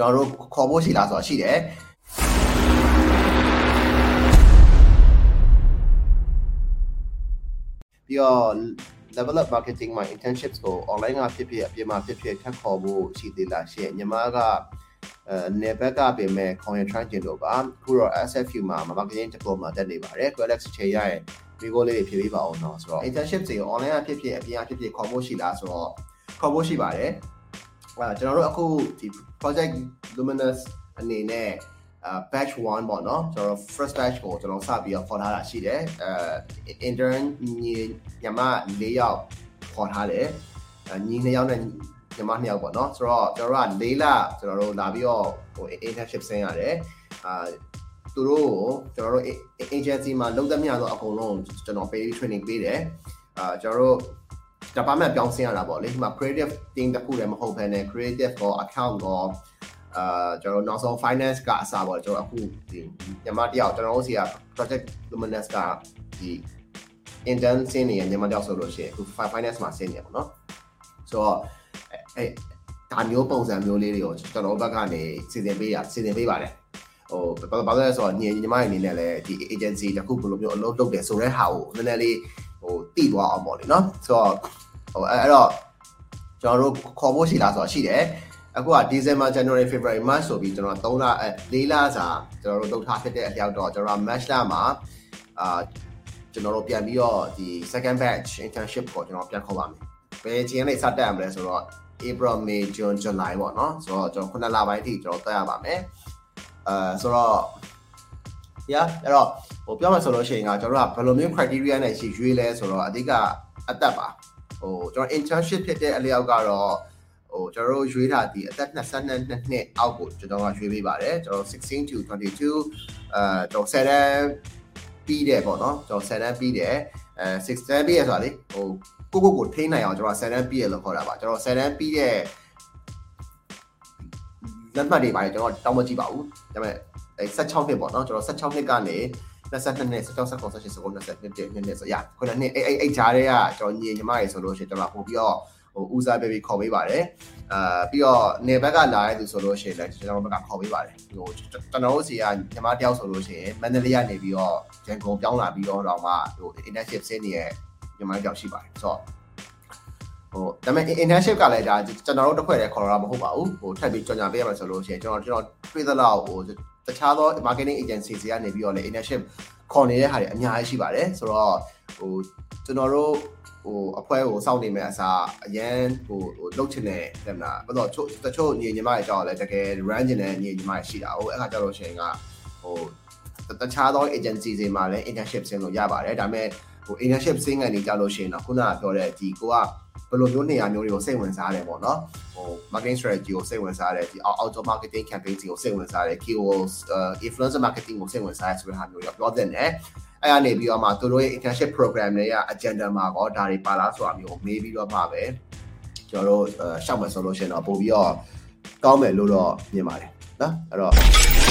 ကျွန်တော်တို့ခေါ်ဖို့ရှိလားဆိုတော့ရှိတယ်ပြီးတော့ level up marketing မှာ internships ကို online ကဖြစ်ဖြစ်အပြင်မှာဖြစ်ဖြစ်ထပ်ခေါ်ဖို့ရှိသေးလားရှင့်ညီမကအဲနေဘက်ကပြင်မဲ့ coin try ကျင်လို့ပါခုတော့ SFU မှာ marketing diploma တက်နေပါတယ် Alex ချေရရဲ့ဒီကိုလေးတွေဖြည့်ပေးပါအောင်နော်ဆိုတော့ internship တွေ online ကဖြစ်ဖြစ်အပြင်ကဖြစ်ဖြစ်ခေါ်ဖို့ရှိလားဆိုတော့ခေါ်ဖို့ရှိပါတယ် အဲကျွန်တော်တို့အခုဒီ project luminous အနေနဲ့ uh batch 1ပေါ့နော်ကျွန်တော် first batch ကိုကျွန်တော်စပြီးတော့ခေါ်ထားတာရှိတယ်အဲ intern ညီညမ၄ယောက်ခေါ်ထားတယ်ညီ၂ယောက်နဲ့ညီမ၂ယောက်ပေါ့နော်ဆိုတော့ကျွန်တော်တို့က၄လကျွန်တော်တို့လာပြီးတော့ဟို internship ဆင်းရတယ်အာသူတို့ကိုကျွန်တော်တို့ agency မှာလုပ်သမျှတော့အကုန်လုံးကျွန်တော် pay training ပေးတယ်အာကျွန်တော်တို့ department ပြောင်းဆင်းရတာပေါ့လေဒီမှာ creative team တစ်ခုလည်းမဟုတ်ဘဲနဲ့ creative ကော account ကောအာကျွန်တော်နောက်ဆုံး finance ကအစားပေါ့ကျွန်တော်အခုဒီညမတယောက်ကျွန်တော်တို့စီက project luminous ကဒီ intern ဆင်းနေရညမတယောက်ဆိုလို့ရှိရင်အခု finance မှာဆင်းနေရပေါ့နော်ဆိုတော့အဲဒါမျိုးပုံစံမျိုးလေးတွေကိုကျွန်တော်ဘက်ကနေစီစဉ်ပေးရစီစဉ်ပေးပါတယ်ဟိုဘာလို့လဲဆိုတော့ညီညီမတွေအနေနဲ့လည်းဒီ agency တစ်ခုဘယ်လိုမျိုးအလုပ်လုပ်တယ်ဆိုတဲ့ဟာကိုနည်းနည်းလေး ဟိုတည်သွားအောင်ပေါ့လေနော်ဆိုတော့ဟိုအဲ့တော့ကျွန်တော်တို့ခေါ်ဖို့ရှိလားဆိုတော့ရှိတယ်အခုက December January February March ဆိုပြီးကျွန်တော်3လအဲ4လစာကျွန်တော်တို့လုပ်ထားဖြစ်တဲ့အလျောက်တော့ကျွန်တော် March လမှာအာကျွန်တော်တို့ပြန်ပြီးတော့ဒီ second batch internship ကိုကျွန်တော်ပြန်ခေါ်ပါမယ်ဘယ်ချိန်နဲ့စတက်ရမလဲဆိုတော့ April May June July ပေါ့နော်ဆိုတော့ကျွန်တော်9လပိုင်းထိကျွန်တော်တက်ရပါမယ်အဲဆိုတော့ yeah အဲ့တော့ဟိုပြောမှဆိုလို့ရှိရင်ကကျွန်တော်တို့ကဘယ်လိုမျိုး criteria နဲ့ရှိရွေးလဲဆိုတော့အဓိကအသက်ပါဟိုကျွန်တော် internship ဖြစ်တဲ့အလျောက်ကတော့ဟိုကျွန်တော်တို့ရွေးထားဒီအသက်22နှစ်အောက်ကိုကျွန်တော်ကရွေးပေးပါတယ်ကျွန်တော်16 to 22အဲကျွန်တော်7တန်းပြီးတယ်ပေါ့နော်ကျွန်တော်7တန်းပြီးတယ်အဲ6တန်းပြီးရဆိုတာလေဟိုကိုကိုကိုထိနိုင်အောင်ကျွန်တော်7တန်းပြီးရလို့ခေါ်တာပါကျွန်တော်7တန်းပြီးတဲ့လက်မှတ်တွေပါတယ်ကျွန်တော်တောင်းမကြည့်ပါဘူးဒါပေမဲ့ 16နှစ်ပေါ့နော်ကျွန်တော်16နှစ်ကနေ22နှစ်16 16 18 19 20နှစ်နှစ်နှစ်ဆိုရခုနနှစ်အဲ့အဲ့အဲ့ဂျားတွေကကျွန်တော်ညီညီမတွေဆိုလို့ရှိရင်ကျွန်တော်ပို့ပြီးတော့ဟိုဦးစားပေးပြီးခေါ်ပေးပါတယ်အာပြီးတော့နေဘက်ကလာတဲ့သူဆိုလို့ရှိရင်လည်းကျွန်တော်ဘက်ကခေါ်ပေးပါတယ်ဟိုကျွန်တော်တို့စီကညီမတယောက်ဆိုလို့ရှိရင်မန္တလေးကနေပြီးတော့ရန်ကုန်ပြောင်းလာပြီးတော့တော့မှဟို internship ဆင်းနေတဲ့ညီမတယောက်ရှိပါတယ်ဆိုတော့ဟိုဒါပေမဲ့ internship ကလည်းဒါကျွန်တော်တို့တစ်ခွက်တည်းခေါ်ရတာမဟုတ်ပါဘူးဟိုထပ်ပြီးကြော်ညာပေးရမှာဆိုလို့ရှိရင်ကျွန်တော်ကျွန်တော်တွေ့သလောက်ဟို တခြားသော marketing agency တွေကနေပြီးတော့လည်း internship ခေါ်နေတဲ့ဟာတွေအများကြီးရှိပါတယ်ဆိုတော့ဟိုကျွန်တော်တို့ဟိုအဖွဲကိုစောင့်နေမဲ့အစားအရန်ဟိုဟိုလုတ်ချင်တယ်တဲ့မလားဘာလို့ချို့တချို့ညီညီမတွေကြောက်လဲတကယ် run ချင်တဲ့ညီညီမတွေရှိတာဟိုအဲ့ခါကျတော့ရှင်ကဟိုတခြားသော agency တွေမှာလည်း internship ဆင်းလို့ရပါတယ်ဒါပေမဲ့ဟို internship ဆင်းကနေကြလို့ရှိရင်တော့ခုနကပြောတဲ့ဒီကိုက ဘယ်လိုမျိုးနေရာမျိုးတွေကိုစိတ်ဝင်စားတယ်ပေါ့နော်ဟို marketing strategy ကိုစိတ်ဝင်စားတယ်ဒီ outdoor marketing campaign ကိုစိတ်ဝင်စားတယ် keywords influencer marketing ကိုစိတ်ဝင်စားတယ်ဆိုတဲ့ဟာမျိုးတွေပြောတဲ့နဲ့အဲ့ကနေပြီးတော့မှသူတို့ရဲ့ internship program တွေက agenda မှာကောဒါတွေပါလားဆိုတာမျိုးမေးပြီးတော့မှပဲကျွန်တော်တို့ရှောက်မယ်ဆိုလို့ရှိရင်တော့ပို့ပြီးတော့ကောင်းမယ်လို့တော့မြင်ပါတယ်နော်အဲ့တော့